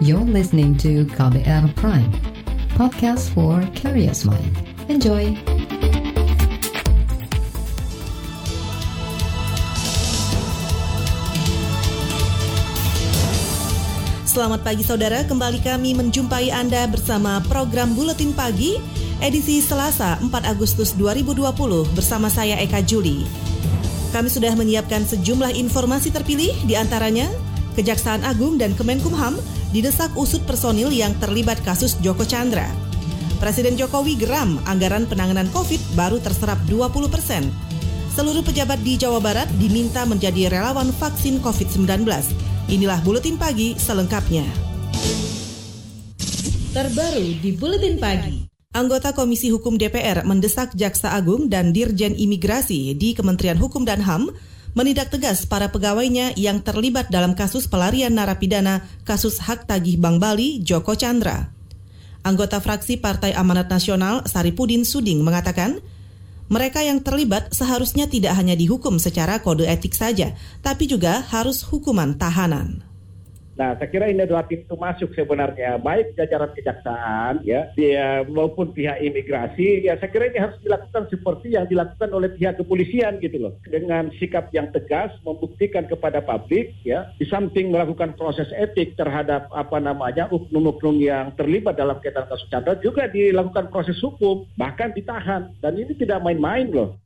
You're listening to KBR Prime, podcast for curious mind. Enjoy! Selamat pagi saudara, kembali kami menjumpai Anda bersama program Buletin Pagi edisi Selasa 4 Agustus 2020 bersama saya Eka Juli. Kami sudah menyiapkan sejumlah informasi terpilih di antaranya Kejaksaan Agung dan Kemenkumham didesak usut personil yang terlibat kasus Joko Chandra. Presiden Jokowi geram anggaran penanganan COVID baru terserap 20 persen. Seluruh pejabat di Jawa Barat diminta menjadi relawan vaksin COVID-19. Inilah Buletin Pagi selengkapnya. Terbaru di Buletin Pagi. Anggota Komisi Hukum DPR mendesak Jaksa Agung dan Dirjen Imigrasi di Kementerian Hukum dan HAM menindak tegas para pegawainya yang terlibat dalam kasus pelarian narapidana kasus hak tagih Bank Bali Joko Chandra. Anggota fraksi Partai Amanat Nasional Saripudin Suding mengatakan, mereka yang terlibat seharusnya tidak hanya dihukum secara kode etik saja, tapi juga harus hukuman tahanan. Nah, saya kira ini adalah pintu masuk sebenarnya, baik jajaran kejaksaan, ya, dia maupun pihak imigrasi. Ya, saya kira ini harus dilakukan seperti yang dilakukan oleh pihak kepolisian gitu loh, dengan sikap yang tegas, membuktikan kepada publik, ya, di samping melakukan proses etik terhadap apa namanya oknum-oknum yang terlibat dalam kaitan kasus Chandra, juga dilakukan proses hukum, bahkan ditahan, dan ini tidak main-main loh.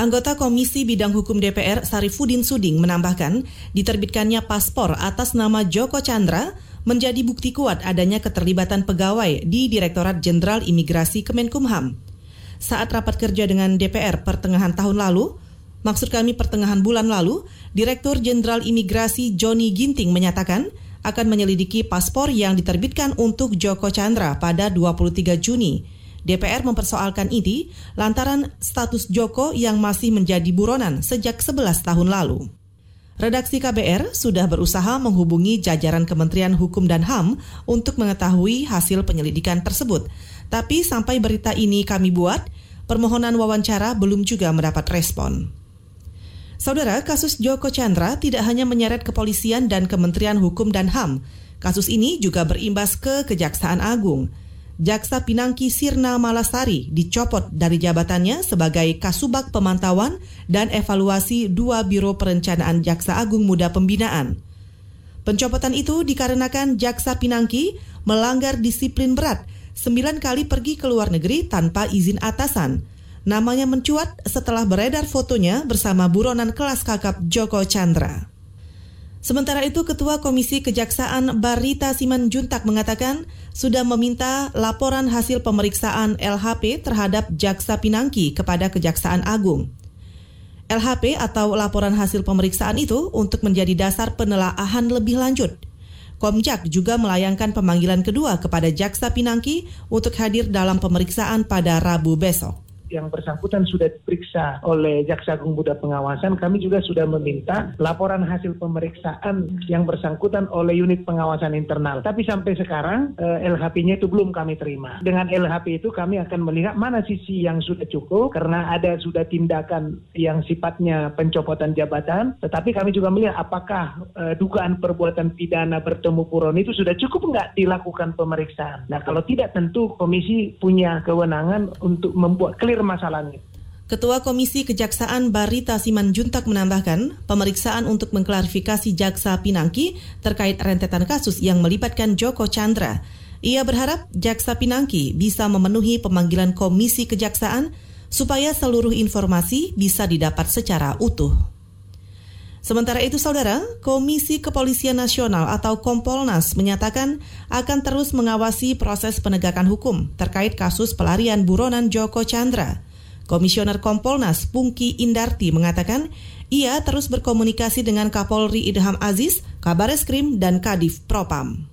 Anggota Komisi Bidang Hukum DPR Sarifudin Suding menambahkan, diterbitkannya paspor atas nama Joko Chandra menjadi bukti kuat adanya keterlibatan pegawai di Direktorat Jenderal Imigrasi Kemenkumham. Saat rapat kerja dengan DPR pertengahan tahun lalu, maksud kami pertengahan bulan lalu, Direktur Jenderal Imigrasi Joni Ginting menyatakan akan menyelidiki paspor yang diterbitkan untuk Joko Chandra pada 23 Juni. DPR mempersoalkan ini lantaran status Joko yang masih menjadi buronan sejak 11 tahun lalu. Redaksi KBR sudah berusaha menghubungi jajaran Kementerian Hukum dan HAM untuk mengetahui hasil penyelidikan tersebut. Tapi sampai berita ini kami buat, permohonan wawancara belum juga mendapat respon. Saudara, kasus Joko Chandra tidak hanya menyeret kepolisian dan Kementerian Hukum dan HAM. Kasus ini juga berimbas ke Kejaksaan Agung. Jaksa Pinangki Sirna Malasari dicopot dari jabatannya sebagai Kasubag Pemantauan dan Evaluasi dua Biro Perencanaan Jaksa Agung Muda Pembinaan. Pencopotan itu dikarenakan Jaksa Pinangki melanggar disiplin berat sembilan kali pergi ke luar negeri tanpa izin atasan. Namanya mencuat setelah beredar fotonya bersama buronan kelas kakap Joko Chandra. Sementara itu, Ketua Komisi Kejaksaan Barita Siman Juntak mengatakan sudah meminta laporan hasil pemeriksaan LHP terhadap Jaksa Pinangki kepada Kejaksaan Agung. LHP atau laporan hasil pemeriksaan itu untuk menjadi dasar penelaahan lebih lanjut. Komjak juga melayangkan pemanggilan kedua kepada Jaksa Pinangki untuk hadir dalam pemeriksaan pada Rabu besok yang bersangkutan sudah diperiksa oleh Jaksa Agung Muda Pengawasan, kami juga sudah meminta laporan hasil pemeriksaan yang bersangkutan oleh unit pengawasan internal. Tapi sampai sekarang eh, LHP-nya itu belum kami terima. Dengan LHP itu kami akan melihat mana sisi yang sudah cukup karena ada sudah tindakan yang sifatnya pencopotan jabatan, tetapi kami juga melihat apakah eh, dugaan perbuatan pidana bertemu buron itu sudah cukup nggak dilakukan pemeriksaan. Nah kalau tidak tentu komisi punya kewenangan untuk membuat clear masalahnya. Ketua Komisi Kejaksaan Barita Siman Juntak menambahkan, pemeriksaan untuk mengklarifikasi Jaksa Pinangki terkait rentetan kasus yang melibatkan Joko Chandra. Ia berharap Jaksa Pinangki bisa memenuhi pemanggilan Komisi Kejaksaan supaya seluruh informasi bisa didapat secara utuh. Sementara itu, saudara, Komisi Kepolisian Nasional atau Kompolnas menyatakan akan terus mengawasi proses penegakan hukum terkait kasus pelarian buronan Joko Chandra. Komisioner Kompolnas Pungki Indarti mengatakan ia terus berkomunikasi dengan Kapolri Idham Aziz, Kabareskrim, dan Kadif Propam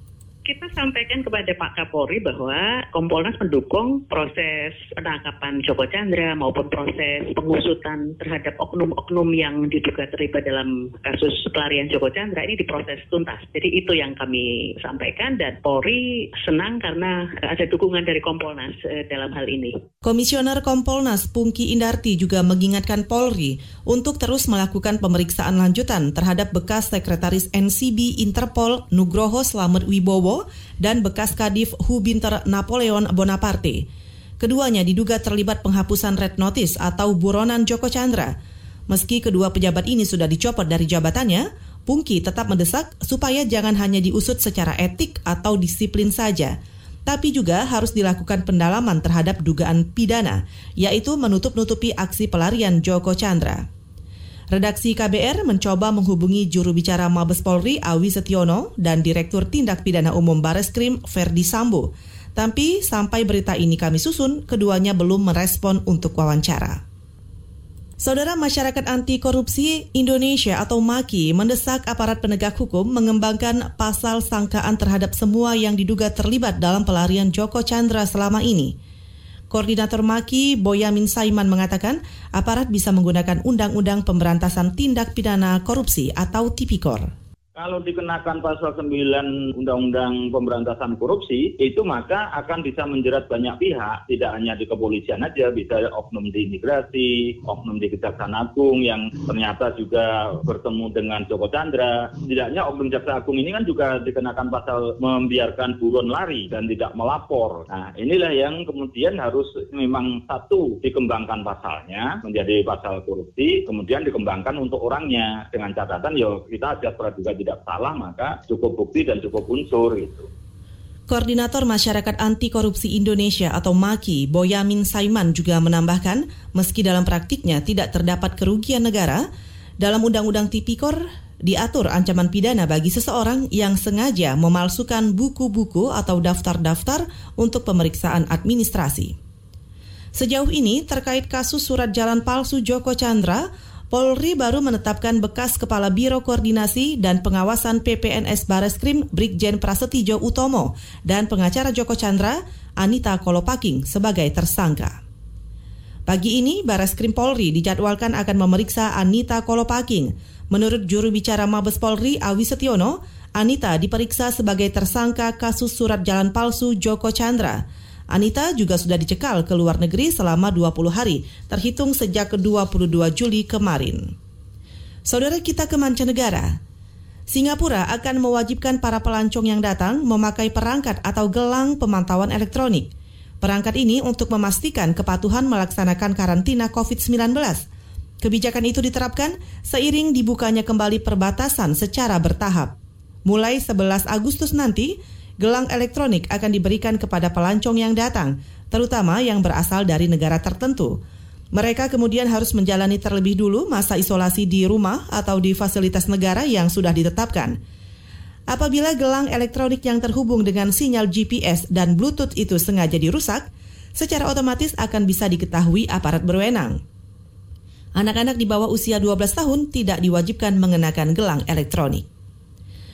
kita sampaikan kepada Pak Kapolri bahwa Kompolnas mendukung proses penangkapan Joko Chandra maupun proses pengusutan terhadap oknum-oknum yang diduga terlibat dalam kasus pelarian Joko Chandra ini diproses tuntas. Jadi itu yang kami sampaikan dan Polri senang karena ada dukungan dari Kompolnas eh, dalam hal ini. Komisioner Kompolnas Pungki Indarti juga mengingatkan Polri untuk terus melakukan pemeriksaan lanjutan terhadap bekas Sekretaris NCB Interpol Nugroho Slamet Wibowo Dan bekas Kadif Hubinter Napoleon Bonaparte. Keduanya diduga terlibat penghapusan red notice atau buronan Joko Chandra. Meski kedua pejabat ini sudah dicopot dari jabatannya, Pungki tetap mendesak supaya jangan hanya diusut secara etik atau disiplin saja, tapi juga harus dilakukan pendalaman terhadap dugaan pidana, yaitu menutup-nutupi aksi pelarian Joko Chandra. Redaksi KBR mencoba menghubungi juru bicara Mabes Polri Awi Setiono dan Direktur Tindak Pidana Umum Bareskrim Ferdi Sambo. Tapi sampai berita ini kami susun, keduanya belum merespon untuk wawancara. Saudara Masyarakat Anti Korupsi Indonesia atau MAKI mendesak aparat penegak hukum mengembangkan pasal sangkaan terhadap semua yang diduga terlibat dalam pelarian Joko Chandra selama ini. Koordinator Maki Boyamin Saiman mengatakan aparat bisa menggunakan Undang-Undang Pemberantasan Tindak Pidana Korupsi atau Tipikor. Kalau dikenakan pasal 9 Undang-Undang Pemberantasan Korupsi, itu maka akan bisa menjerat banyak pihak, tidak hanya di kepolisian aja, bisa oknum di imigrasi, oknum di Kejaksaan Agung yang ternyata juga bertemu dengan Joko Chandra. Tidaknya oknum Jaksa Agung ini kan juga dikenakan pasal membiarkan buron lari dan tidak melapor. Nah, inilah yang kemudian harus memang satu dikembangkan pasalnya menjadi pasal korupsi, kemudian dikembangkan untuk orangnya dengan catatan ya kita ada praduga tidak salah maka cukup bukti dan cukup unsur itu. Koordinator Masyarakat Anti Korupsi Indonesia atau MAKI, Boyamin Saiman juga menambahkan, meski dalam praktiknya tidak terdapat kerugian negara, dalam Undang-Undang Tipikor diatur ancaman pidana bagi seseorang yang sengaja memalsukan buku-buku atau daftar-daftar untuk pemeriksaan administrasi. Sejauh ini terkait kasus surat jalan palsu Joko Chandra, Polri baru menetapkan bekas Kepala Biro Koordinasi dan Pengawasan PPNS Bareskrim Brigjen Prasetyo Utomo dan pengacara Joko Chandra, Anita Kolopaking sebagai tersangka. Pagi ini, Bareskrim Polri dijadwalkan akan memeriksa Anita Kolopaking. Menurut juru bicara Mabes Polri, Awi Setiono, Anita diperiksa sebagai tersangka kasus surat jalan palsu Joko Chandra. Anita juga sudah dicekal ke luar negeri selama 20 hari, terhitung sejak 22 Juli kemarin. Saudara kita ke mancanegara, Singapura akan mewajibkan para pelancong yang datang memakai perangkat atau gelang pemantauan elektronik. Perangkat ini untuk memastikan kepatuhan melaksanakan karantina COVID-19. Kebijakan itu diterapkan seiring dibukanya kembali perbatasan secara bertahap. Mulai 11 Agustus nanti, gelang elektronik akan diberikan kepada pelancong yang datang, terutama yang berasal dari negara tertentu. Mereka kemudian harus menjalani terlebih dulu masa isolasi di rumah atau di fasilitas negara yang sudah ditetapkan. Apabila gelang elektronik yang terhubung dengan sinyal GPS dan Bluetooth itu sengaja dirusak, secara otomatis akan bisa diketahui aparat berwenang. Anak-anak di bawah usia 12 tahun tidak diwajibkan mengenakan gelang elektronik.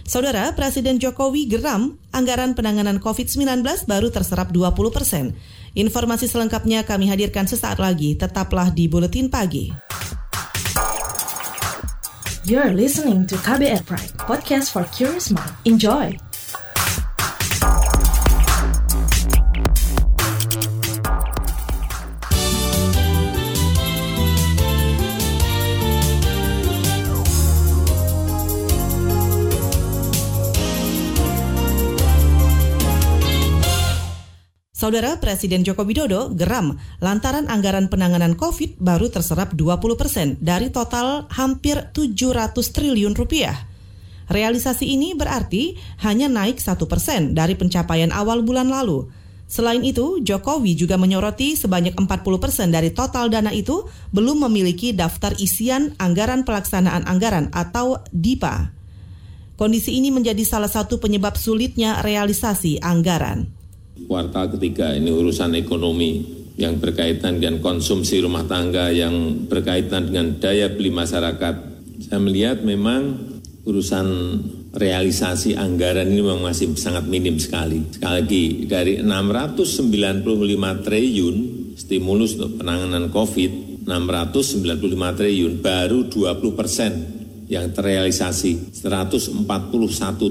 Saudara, Presiden Jokowi geram anggaran penanganan COVID-19 baru terserap 20 persen. Informasi selengkapnya kami hadirkan sesaat lagi. Tetaplah di Buletin Pagi. You're listening to KBR Pride, podcast for curious mind. Enjoy! Saudara Presiden Joko Widodo geram lantaran anggaran penanganan COVID baru terserap 20 persen dari total hampir 700 triliun rupiah. Realisasi ini berarti hanya naik satu persen dari pencapaian awal bulan lalu. Selain itu, Jokowi juga menyoroti sebanyak 40 persen dari total dana itu belum memiliki daftar isian anggaran pelaksanaan anggaran atau DIPA. Kondisi ini menjadi salah satu penyebab sulitnya realisasi anggaran kuartal ketiga ini urusan ekonomi yang berkaitan dengan konsumsi rumah tangga yang berkaitan dengan daya beli masyarakat. Saya melihat memang urusan realisasi anggaran ini memang masih sangat minim sekali. Sekali lagi, dari 695 triliun stimulus untuk penanganan COVID, 695 triliun baru 20 persen yang terrealisasi, 141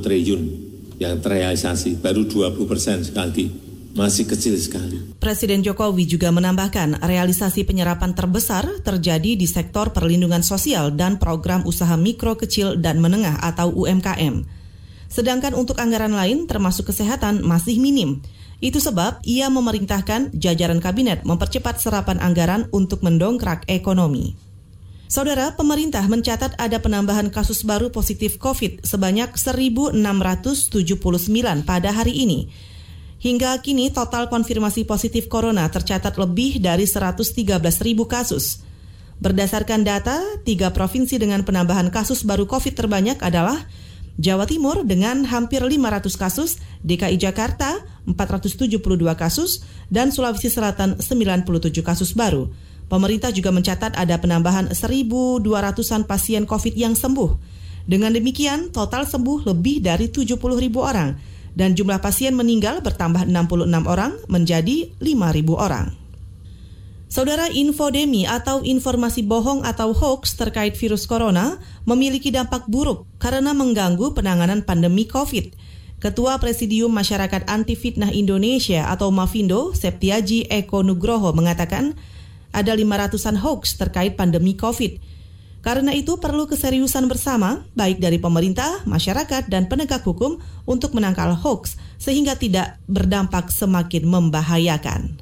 triliun yang terrealisasi baru 20 persen sekali masih kecil sekali. Presiden Jokowi juga menambahkan realisasi penyerapan terbesar terjadi di sektor perlindungan sosial dan program usaha mikro kecil dan menengah atau UMKM. Sedangkan untuk anggaran lain termasuk kesehatan masih minim. Itu sebab ia memerintahkan jajaran kabinet mempercepat serapan anggaran untuk mendongkrak ekonomi. Saudara, pemerintah mencatat ada penambahan kasus baru positif COVID sebanyak 1.679 pada hari ini. Hingga kini total konfirmasi positif corona tercatat lebih dari 113.000 kasus. Berdasarkan data, tiga provinsi dengan penambahan kasus baru COVID terbanyak adalah Jawa Timur dengan hampir 500 kasus, DKI Jakarta 472 kasus, dan Sulawesi Selatan 97 kasus baru. Pemerintah juga mencatat ada penambahan 1.200-an pasien COVID yang sembuh. Dengan demikian, total sembuh lebih dari 70 ribu orang, dan jumlah pasien meninggal bertambah 66 orang menjadi 5 ribu orang. Saudara infodemi atau informasi bohong atau hoax terkait virus corona memiliki dampak buruk karena mengganggu penanganan pandemi COVID. Ketua Presidium Masyarakat Anti Fitnah Indonesia atau Mafindo, Septiaji Eko Nugroho mengatakan ada 500-an hoax terkait pandemi COVID. Karena itu perlu keseriusan bersama baik dari pemerintah, masyarakat, dan penegak hukum untuk menangkal hoax sehingga tidak berdampak semakin membahayakan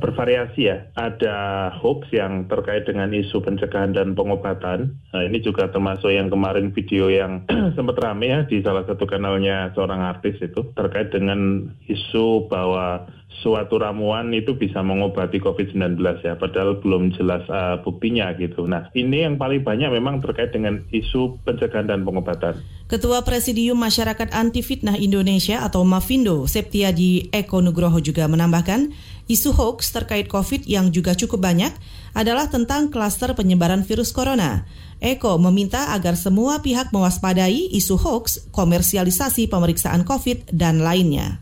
bervariasi ya. Ada hoax yang terkait dengan isu pencegahan dan pengobatan. Nah, ini juga termasuk yang kemarin video yang sempat rame ya di salah satu kanalnya seorang artis itu terkait dengan isu bahwa suatu ramuan itu bisa mengobati COVID-19 ya, padahal belum jelas uh, buktinya gitu. Nah, ini yang paling banyak memang terkait dengan isu pencegahan dan pengobatan. Ketua Presidium Masyarakat Anti Fitnah Indonesia atau Mafindo, Septiadi Eko Nugroho juga menambahkan, isu hoax terkait COVID yang juga cukup banyak adalah tentang klaster penyebaran virus corona. Eko meminta agar semua pihak mewaspadai isu hoax, komersialisasi pemeriksaan COVID, dan lainnya.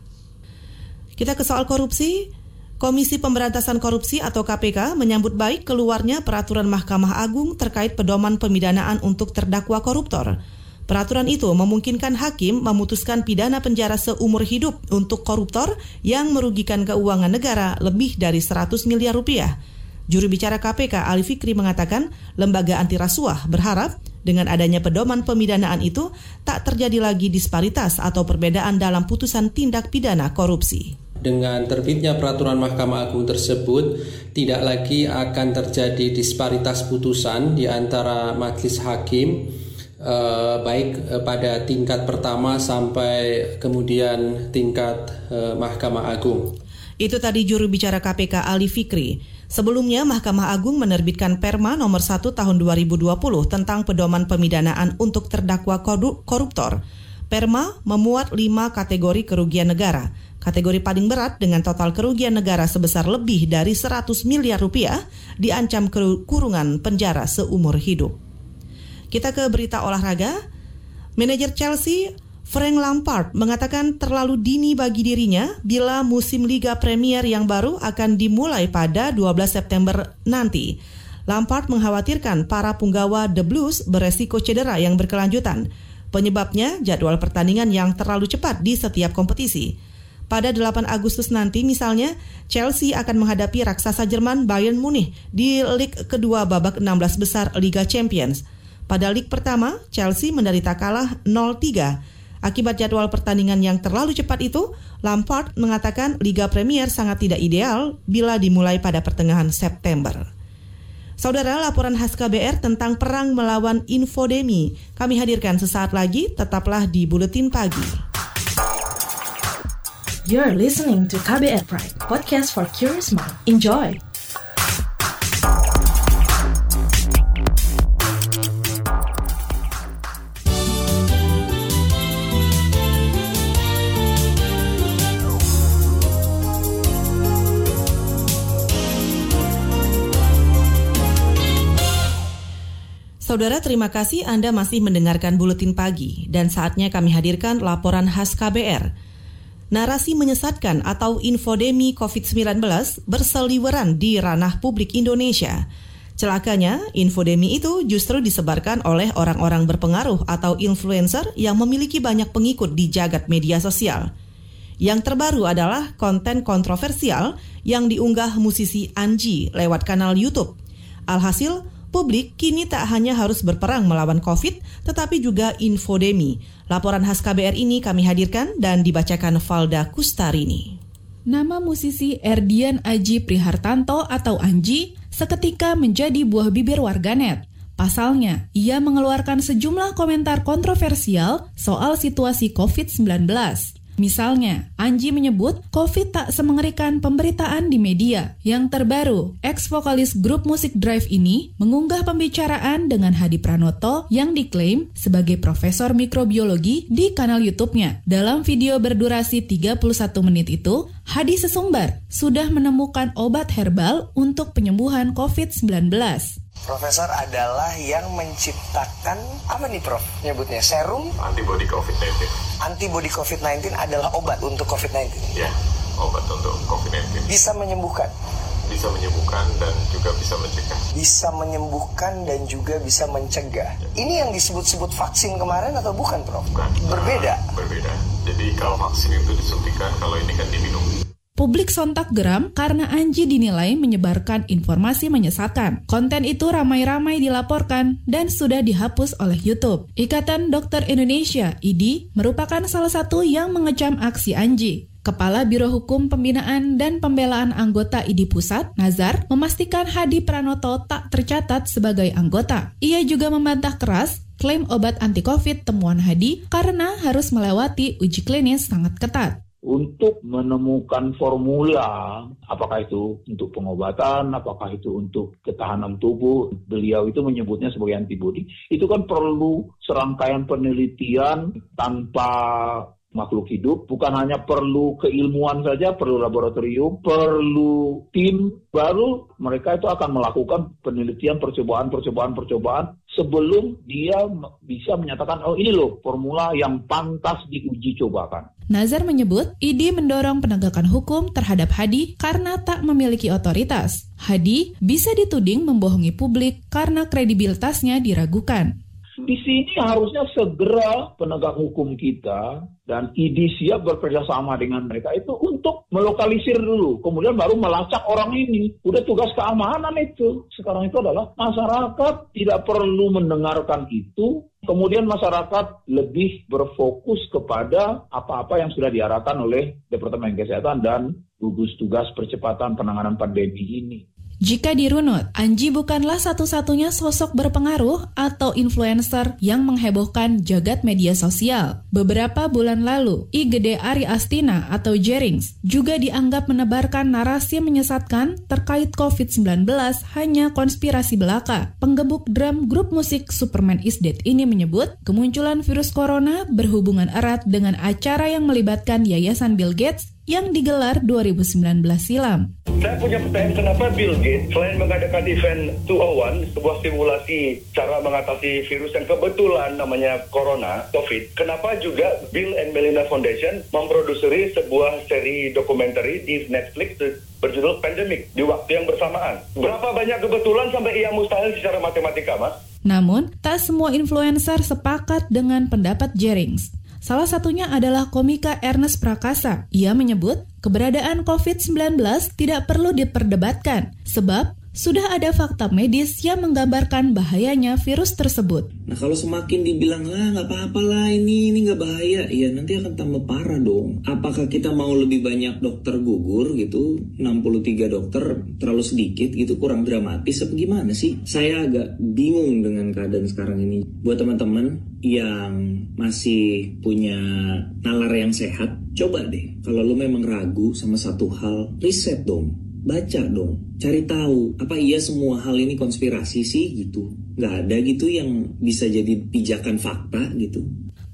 Kita ke soal korupsi. Komisi Pemberantasan Korupsi atau KPK menyambut baik keluarnya peraturan Mahkamah Agung terkait pedoman pemidanaan untuk terdakwa koruptor. Peraturan itu memungkinkan hakim memutuskan pidana penjara seumur hidup untuk koruptor yang merugikan keuangan negara lebih dari 100 miliar rupiah. Juru bicara KPK Ali Fikri mengatakan lembaga anti rasuah berharap dengan adanya pedoman pemidanaan itu tak terjadi lagi disparitas atau perbedaan dalam putusan tindak pidana korupsi dengan terbitnya peraturan Mahkamah Agung tersebut tidak lagi akan terjadi disparitas putusan di antara majelis hakim eh, baik eh, pada tingkat pertama sampai kemudian tingkat eh, Mahkamah Agung. Itu tadi juru bicara KPK Ali Fikri. Sebelumnya Mahkamah Agung menerbitkan Perma nomor 1 tahun 2020 tentang pedoman pemidanaan untuk terdakwa koruptor. Perma memuat lima kategori kerugian negara Kategori paling berat dengan total kerugian negara sebesar lebih dari 100 miliar rupiah diancam kurungan penjara seumur hidup. Kita ke berita olahraga. Manajer Chelsea Frank Lampard mengatakan terlalu dini bagi dirinya bila musim Liga Premier yang baru akan dimulai pada 12 September nanti. Lampard mengkhawatirkan para punggawa The Blues beresiko cedera yang berkelanjutan. Penyebabnya jadwal pertandingan yang terlalu cepat di setiap kompetisi. Pada 8 Agustus nanti misalnya Chelsea akan menghadapi raksasa Jerman Bayern Munich di lig kedua babak 16 besar Liga Champions. Pada lig pertama, Chelsea menderita kalah 0-3. Akibat jadwal pertandingan yang terlalu cepat itu, Lampard mengatakan Liga Premier sangat tidak ideal bila dimulai pada pertengahan September. Saudara, laporan khas KBR tentang perang melawan infodemi kami hadirkan sesaat lagi, tetaplah di Buletin Pagi. You're listening to KBR Pride, podcast for curious mind. Enjoy! Saudara, terima kasih Anda masih mendengarkan Buletin Pagi dan saatnya kami hadirkan laporan khas KBR narasi menyesatkan atau infodemi COVID-19 berseliweran di ranah publik Indonesia. Celakanya, infodemi itu justru disebarkan oleh orang-orang berpengaruh atau influencer yang memiliki banyak pengikut di jagat media sosial. Yang terbaru adalah konten kontroversial yang diunggah musisi Anji lewat kanal YouTube. Alhasil, Publik kini tak hanya harus berperang melawan COVID, tetapi juga infodemi. Laporan khas KBR ini kami hadirkan dan dibacakan Valda Kustarini. Nama musisi Erdian Aji Prihartanto atau Anji seketika menjadi buah bibir warganet. Pasalnya, ia mengeluarkan sejumlah komentar kontroversial soal situasi COVID-19. Misalnya, Anji menyebut COVID tak semengerikan pemberitaan di media. Yang terbaru, ex-vokalis grup musik Drive ini mengunggah pembicaraan dengan Hadi Pranoto yang diklaim sebagai profesor mikrobiologi di kanal YouTube-nya. Dalam video berdurasi 31 menit itu, Hadi sesumbar sudah menemukan obat herbal untuk penyembuhan COVID-19. Profesor adalah yang menciptakan apa nih Prof? Nyebutnya serum antibody COVID-19. Antibody COVID-19 adalah obat untuk COVID-19. Ya, obat untuk COVID-19. Bisa menyembuhkan. Bisa menyembuhkan dan juga bisa mencegah. Bisa menyembuhkan dan juga bisa mencegah. Ya. Ini yang disebut-sebut vaksin kemarin atau bukan, Prof? Bukan. Berbeda. Berbeda. Jadi kalau vaksin itu disuntikan, kalau ini kan diminum. Publik sontak geram karena Anji dinilai menyebarkan informasi menyesatkan. Konten itu ramai-ramai dilaporkan dan sudah dihapus oleh YouTube. Ikatan Dokter Indonesia, IDI, merupakan salah satu yang mengecam aksi Anji. Kepala Biro Hukum Pembinaan dan Pembelaan Anggota IDI Pusat, Nazar, memastikan Hadi Pranoto tak tercatat sebagai anggota. Ia juga membantah keras klaim obat anti-COVID temuan Hadi karena harus melewati uji klinis sangat ketat untuk menemukan formula apakah itu untuk pengobatan, apakah itu untuk ketahanan tubuh. Beliau itu menyebutnya sebagai antibodi. Itu kan perlu serangkaian penelitian tanpa makhluk hidup bukan hanya perlu keilmuan saja, perlu laboratorium, perlu tim baru mereka itu akan melakukan penelitian percobaan percobaan percobaan sebelum dia bisa menyatakan oh ini loh formula yang pantas diuji cobakan. Nazar menyebut ID mendorong penegakan hukum terhadap Hadi karena tak memiliki otoritas. Hadi bisa dituding membohongi publik karena kredibilitasnya diragukan. Di sini harusnya segera penegak hukum kita dan ID siap bekerjasama dengan mereka itu untuk melokalisir dulu, kemudian baru melacak orang ini. Udah tugas keamanan itu. Sekarang itu adalah masyarakat tidak perlu mendengarkan itu, kemudian masyarakat lebih berfokus kepada apa-apa yang sudah diarahkan oleh Departemen Kesehatan dan gugus tugas percepatan penanganan pandemi ini. Jika dirunut, Anji bukanlah satu-satunya sosok berpengaruh atau influencer yang menghebohkan jagat media sosial. Beberapa bulan lalu, I Ari Astina atau Jerings juga dianggap menebarkan narasi menyesatkan terkait COVID-19 hanya konspirasi belaka. Penggebuk drum grup musik Superman is Dead ini menyebut kemunculan virus corona berhubungan erat dengan acara yang melibatkan Yayasan Bill Gates yang digelar 2019 silam. Saya punya pertanyaan kenapa Bill Gates selain mengadakan event 201, sebuah simulasi cara mengatasi virus yang kebetulan namanya Corona, COVID, kenapa juga Bill and Melinda Foundation memproduksi sebuah seri dokumenter di Netflix berjudul Pandemic di waktu yang bersamaan. Berapa banyak kebetulan sampai ia mustahil secara matematika, Mas? Namun, tak semua influencer sepakat dengan pendapat Jerings. Salah satunya adalah komika Ernest Prakasa. Ia menyebut keberadaan COVID-19 tidak perlu diperdebatkan sebab sudah ada fakta medis yang menggambarkan bahayanya virus tersebut. Nah kalau semakin dibilang lah nggak apa-apa lah ini ini nggak bahaya, ya nanti akan tambah parah dong. Apakah kita mau lebih banyak dokter gugur gitu, 63 dokter terlalu sedikit gitu kurang dramatis apa gimana sih? Saya agak bingung dengan keadaan sekarang ini. Buat teman-teman yang masih punya nalar yang sehat, coba deh kalau lu memang ragu sama satu hal, riset dong baca dong, cari tahu apa iya semua hal ini konspirasi sih gitu. Nggak ada gitu yang bisa jadi pijakan fakta gitu.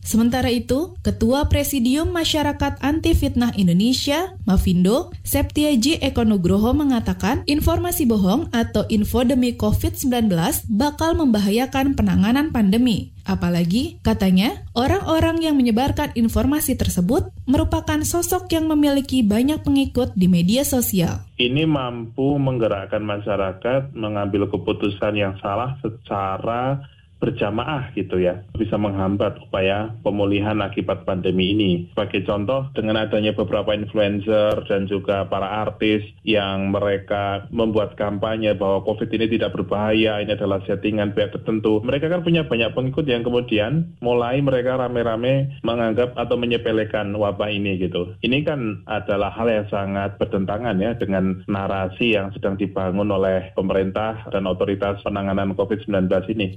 Sementara itu, Ketua Presidium Masyarakat Anti Fitnah Indonesia, Mavindo, Septiaji Ekonogroho mengatakan informasi bohong atau infodemi COVID-19 bakal membahayakan penanganan pandemi. Apalagi, katanya, orang-orang yang menyebarkan informasi tersebut merupakan sosok yang memiliki banyak pengikut di media sosial. Ini mampu menggerakkan masyarakat mengambil keputusan yang salah secara berjamaah gitu ya, bisa menghambat upaya pemulihan akibat pandemi ini. Sebagai contoh, dengan adanya beberapa influencer dan juga para artis yang mereka membuat kampanye bahwa COVID ini tidak berbahaya, ini adalah settingan pihak tertentu. Mereka kan punya banyak pengikut yang kemudian mulai mereka rame-rame menganggap atau menyepelekan wabah ini gitu. Ini kan adalah hal yang sangat bertentangan ya dengan narasi yang sedang dibangun oleh pemerintah dan otoritas penanganan COVID-19 ini.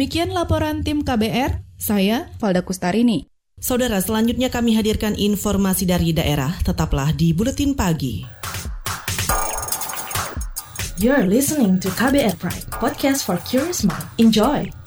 Demikian laporan tim KBR, saya Valda Kustarini. Saudara, selanjutnya kami hadirkan informasi dari daerah. Tetaplah di Buletin Pagi. You're listening to KBR Pride, podcast for curious mind. Enjoy!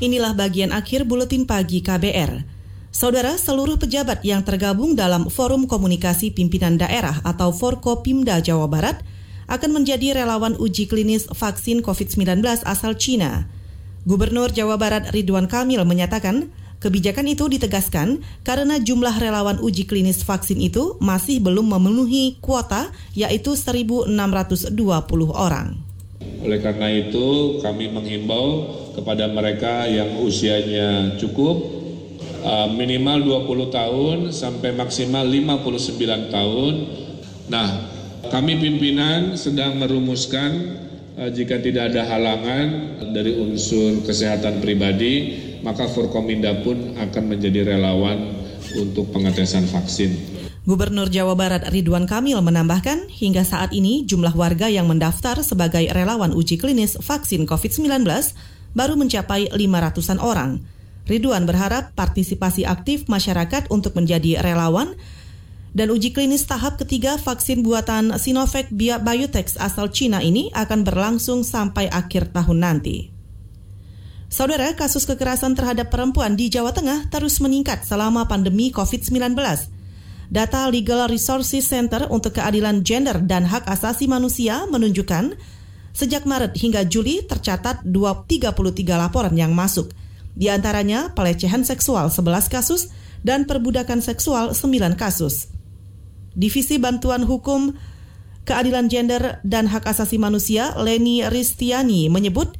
Inilah bagian akhir buletin pagi KBR. Saudara, seluruh pejabat yang tergabung dalam Forum Komunikasi Pimpinan Daerah atau Forkopimda Jawa Barat akan menjadi relawan uji klinis vaksin COVID-19 asal Cina. Gubernur Jawa Barat Ridwan Kamil menyatakan, kebijakan itu ditegaskan karena jumlah relawan uji klinis vaksin itu masih belum memenuhi kuota yaitu 1.620 orang. Oleh karena itu kami menghimbau kepada mereka yang usianya cukup uh, minimal 20 tahun sampai maksimal 59 tahun. Nah, kami pimpinan sedang merumuskan uh, jika tidak ada halangan dari unsur kesehatan pribadi, maka Forkominda pun akan menjadi relawan untuk pengetesan vaksin. Gubernur Jawa Barat Ridwan Kamil menambahkan, hingga saat ini jumlah warga yang mendaftar sebagai relawan uji klinis vaksin COVID-19 baru mencapai 500-an orang. Ridwan berharap partisipasi aktif masyarakat untuk menjadi relawan dan uji klinis tahap ketiga vaksin buatan Sinovac Biotech asal Cina ini akan berlangsung sampai akhir tahun nanti. Saudara, kasus kekerasan terhadap perempuan di Jawa Tengah terus meningkat selama pandemi COVID-19 Data Legal Resources Center untuk Keadilan Gender dan Hak Asasi Manusia menunjukkan sejak Maret hingga Juli tercatat 33 laporan yang masuk. Di antaranya pelecehan seksual 11 kasus dan perbudakan seksual 9 kasus. Divisi Bantuan Hukum Keadilan Gender dan Hak Asasi Manusia Leni Ristiani menyebut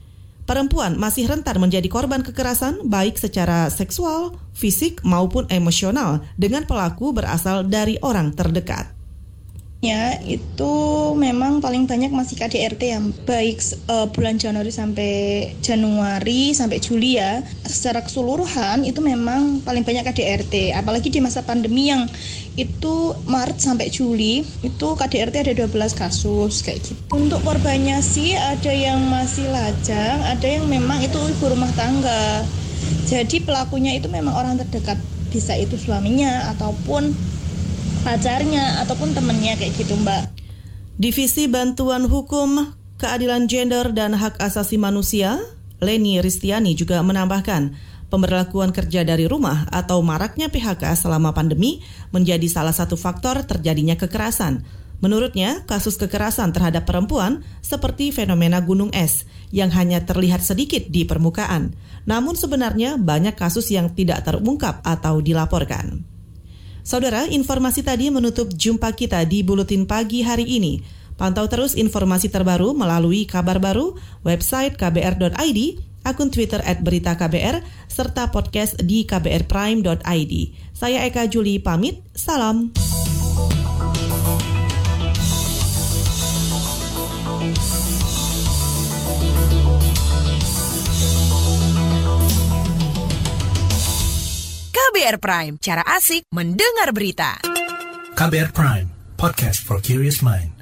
perempuan masih rentan menjadi korban kekerasan baik secara seksual, fisik maupun emosional dengan pelaku berasal dari orang terdekat. Ya itu memang paling banyak masih KDRT yang baik uh, bulan Januari sampai Januari sampai Juli ya. Secara keseluruhan itu memang paling banyak KDRT apalagi di masa pandemi yang itu Maret sampai Juli itu KDRT ada 12 kasus kayak gitu untuk korbannya sih ada yang masih lajang ada yang memang itu ibu rumah tangga jadi pelakunya itu memang orang terdekat bisa itu suaminya ataupun pacarnya ataupun temennya kayak gitu mbak. Divisi Bantuan Hukum, Keadilan Gender dan Hak Asasi Manusia, Leni Ristiani juga menambahkan, pemberlakuan kerja dari rumah atau maraknya PHK selama pandemi menjadi salah satu faktor terjadinya kekerasan. Menurutnya, kasus kekerasan terhadap perempuan seperti fenomena gunung es yang hanya terlihat sedikit di permukaan. Namun sebenarnya banyak kasus yang tidak terungkap atau dilaporkan. Saudara, informasi tadi menutup jumpa kita di Buletin Pagi hari ini. Pantau terus informasi terbaru melalui kabar baru, website kbr.id, akun Twitter at berita KBR, serta podcast di kbrprime.id. Saya Eka Juli pamit, salam. KBR Prime, cara asik mendengar berita. KBR Prime, podcast for curious mind.